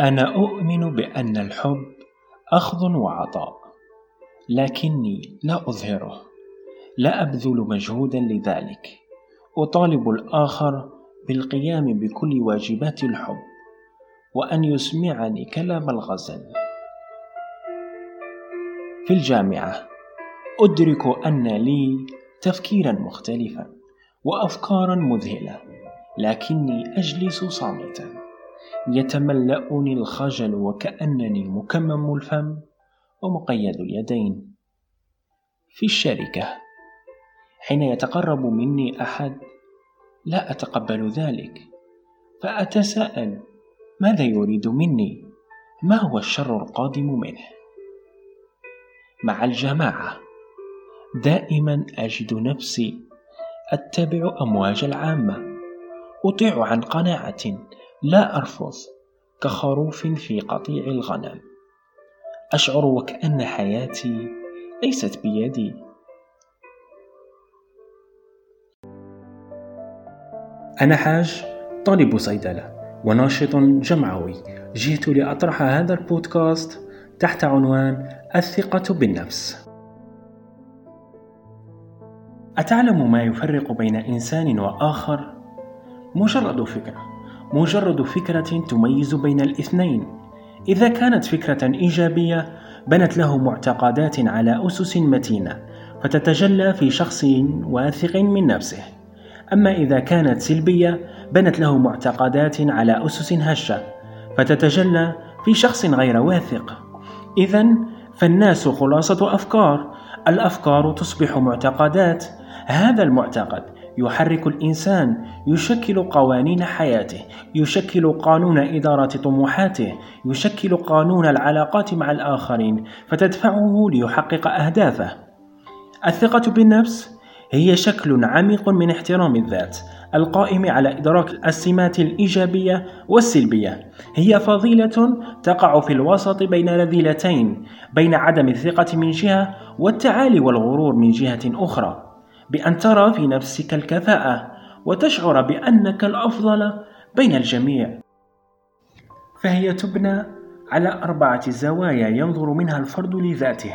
أنا أؤمن بأن الحب أخذ وعطاء، لكني لا أظهره، لا أبذل مجهودا لذلك، أطالب الآخر بالقيام بكل واجبات الحب، وأن يسمعني كلام الغزل. في الجامعة أدرك أن لي تفكيرا مختلفا وأفكارا مذهلة، لكني أجلس صامتا. يتملأني الخجل وكأنني مكمم الفم ومقيد اليدين. في الشركة حين يتقرب مني أحد لا أتقبل ذلك فأتساءل ماذا يريد مني؟ ما هو الشر القادم منه؟ مع الجماعة دائما أجد نفسي أتبع أمواج العامة أطيع عن قناعة لا أرفض كخروف في قطيع الغنم. أشعر وكأن حياتي ليست بيدي. أنا حاج طالب صيدلة وناشط جمعوي. جئت لأطرح هذا البودكاست تحت عنوان الثقة بالنفس. أتعلم ما يفرق بين إنسان وآخر؟ مجرد فكرة. مجرد فكرة تميز بين الاثنين. إذا كانت فكرة إيجابية بنت له معتقدات على أسس متينة فتتجلى في شخص واثق من نفسه. أما إذا كانت سلبية بنت له معتقدات على أسس هشة فتتجلى في شخص غير واثق. إذا فالناس خلاصة أفكار. الأفكار تصبح معتقدات. هذا المعتقد يحرك الإنسان يشكل قوانين حياته يشكل قانون إدارة طموحاته يشكل قانون العلاقات مع الآخرين فتدفعه ليحقق أهدافه. الثقة بالنفس هي شكل عميق من احترام الذات القائم على إدراك السمات الإيجابية والسلبية. هي فضيلة تقع في الوسط بين رذيلتين بين عدم الثقة من جهة والتعالي والغرور من جهة أخرى. بأن ترى في نفسك الكفاءة وتشعر بأنك الأفضل بين الجميع. فهي تبنى على أربعة زوايا ينظر منها الفرد لذاته.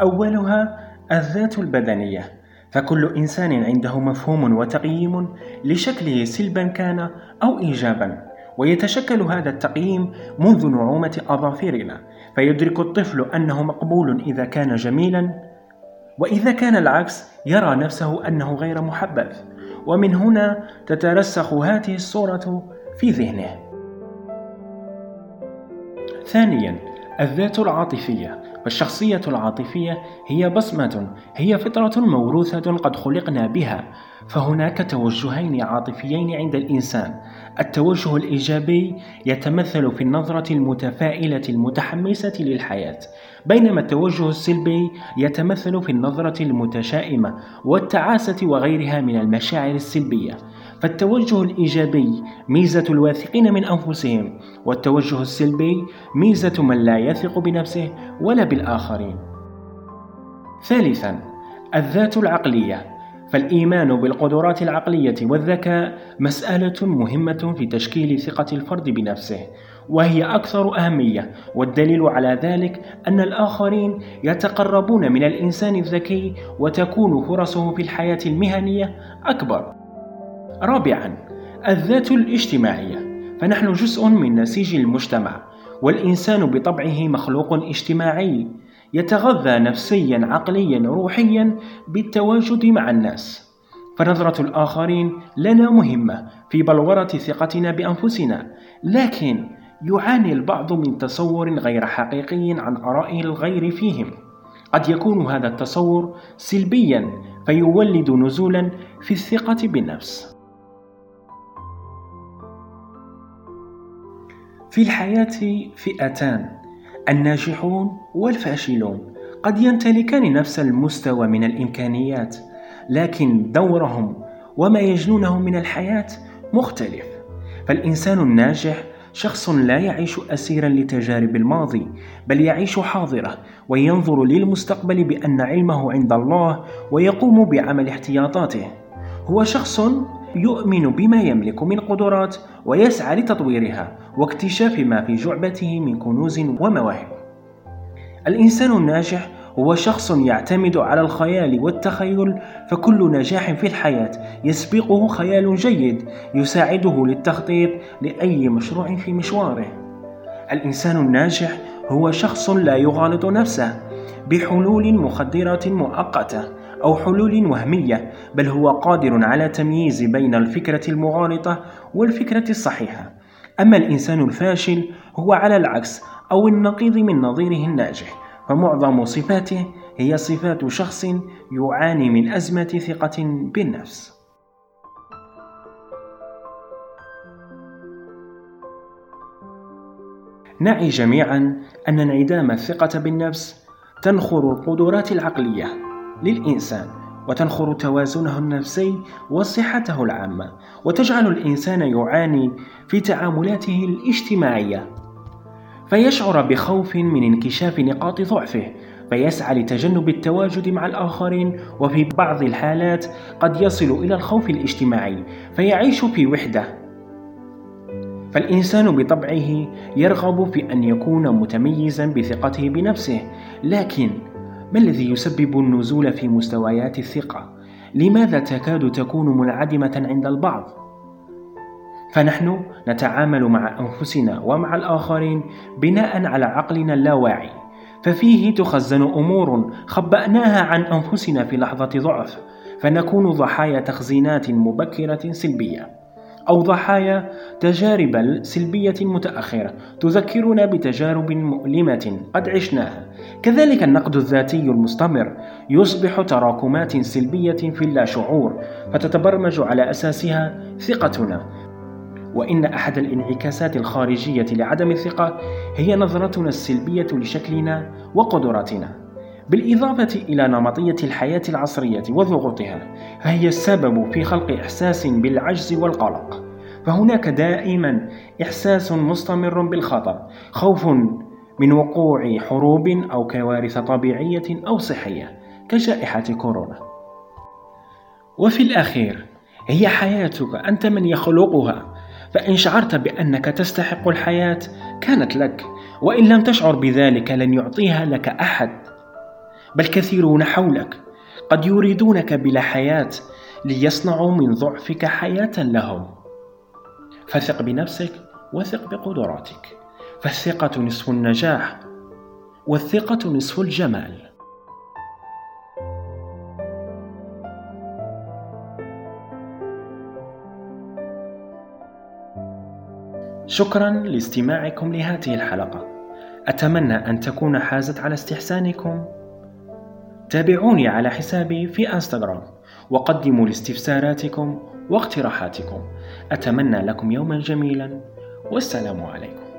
أولها الذات البدنية فكل إنسان عنده مفهوم وتقييم لشكله سلبا كان أو إيجابا ويتشكل هذا التقييم منذ نعومة أظافرنا. فيدرك الطفل أنه مقبول إذا كان جميلا وإذا كان العكس يرى نفسه أنه غير محبب. ومن هنا تترسخ هذه الصورة في ذهنه. ثانيا الذات العاطفية. فالشخصية العاطفية هي بصمة هي فطرة موروثة قد خلقنا بها. فهناك توجهين عاطفيين عند الإنسان. التوجه الإيجابي يتمثل في النظرة المتفائلة المتحمسة للحياة بينما التوجه السلبي يتمثل في النظرة المتشائمة والتعاسة وغيرها من المشاعر السلبية. فالتوجه الإيجابي ميزة الواثقين من أنفسهم والتوجه السلبي ميزة من لا يثق بنفسه ولا بالآخرين. ثالثا الذات العقلية. فالإيمان بالقدرات العقلية والذكاء مسألة مهمة في تشكيل ثقة الفرد بنفسه وهي أكثر أهمية. والدليل على ذلك أن الآخرين يتقربون من الإنسان الذكي وتكون فرصه في الحياة المهنية أكبر. رابعا الذات الاجتماعية. فنحن جزء من نسيج المجتمع والإنسان بطبعه مخلوق اجتماعي. يتغذى نفسيا عقليا روحيا بالتواجد مع الناس. فنظرة الآخرين لنا مهمة في بلورة ثقتنا بأنفسنا لكن يعاني البعض من تصور غير حقيقي عن آراء الغير فيهم. قد يكون هذا التصور سلبيا فيولد نزولا في الثقة بالنفس. في الحياة فئتان الناجحون والفاشلون. قد يمتلكان نفس المستوى من الإمكانيات لكن دورهم وما يجنونه من الحياة مختلف. فالإنسان الناجح شخص لا يعيش أسيرا لتجارب الماضي بل يعيش حاضرة وينظر للمستقبل بأن علمه عند الله ويقوم بعمل احتياطاته. هو شخص يؤمن بما يملك من قدرات ويسعى لتطويرها واكتشاف ما في جعبته من كنوز ومواهب الإنسان الناجح هو شخص يعتمد على الخيال والتخيل فكل نجاح في الحياة يسبقه خيال جيد يساعده للتخطيط لأي مشروع في مشواره. الإنسان الناجح هو شخص لا يغالط نفسه بحلول مخدرة مؤقتة أو حلول وهمية، بل هو قادر على تمييز بين الفكرة المغالطة والفكرة الصحيحة. أما الإنسان الفاشل هو على العكس أو النقيض من نظيره الناجح، فمعظم صفاته هي صفات شخص يعاني من أزمة ثقة بالنفس. نعي جميعا أن انعدام الثقة بالنفس تنخر القدرات العقلية للإنسان وتنخر توازنه النفسي وصحته العامة وتجعل الإنسان يعاني في تعاملاته الاجتماعية. فيشعر بخوف من انكشاف نقاط ضعفه فيسعى لتجنب التواجد مع الآخرين وفي بعض الحالات قد يصل إلى الخوف الاجتماعي فيعيش في وحدة. فالإنسان بطبعه يرغب في أن يكون متميزا بثقته بنفسه لكن ما الذي يسبب النزول في مستويات الثقة؟ لماذا تكاد تكون منعدمة عند البعض؟ فنحن نتعامل مع أنفسنا ومع الآخرين بناء على عقلنا اللاواعي ففيه تخزن أمور خبأناها عن أنفسنا في لحظة ضعف فنكون ضحايا تخزينات مبكرة سلبية أو ضحايا تجارب سلبية متأخرة تذكرنا بتجارب مؤلمة قد عشناها. كذلك النقد الذاتي المستمر يصبح تراكمات سلبية في اللاشعور فتتبرمج على أساسها ثقتنا. وإن أحد الانعكاسات الخارجية لعدم الثقة هي نظرتنا السلبية لشكلنا وقدراتنا. بالإضافة إلى نمطية الحياة العصرية وضغوطها فهي السبب في خلق إحساس بالعجز والقلق. فهناك دائما إحساس مستمر بالخطر خوف من وقوع حروب أو كوارث طبيعية أو صحية كجائحة كورونا. وفي الأخير هي حياتك أنت من يخلقها. فإن شعرت بأنك تستحق الحياة كانت لك. وإن لم تشعر بذلك لن يعطيها لك أحد. بل كثيرون حولك. قد يريدونك بلا حياة ليصنعوا من ضعفك حياة لهم. فثق بنفسك وثق بقدراتك. فالثقة نصف النجاح والثقة نصف الجمال. شكرا لاستماعكم لهذه الحلقة. أتمنى أن تكون حازت على استحسانكم. تابعوني على حسابي في إنستغرام. وقدموا لاستفساراتكم واقتراحاتكم. أتمنى لكم يوما جميلا. والسلام عليكم.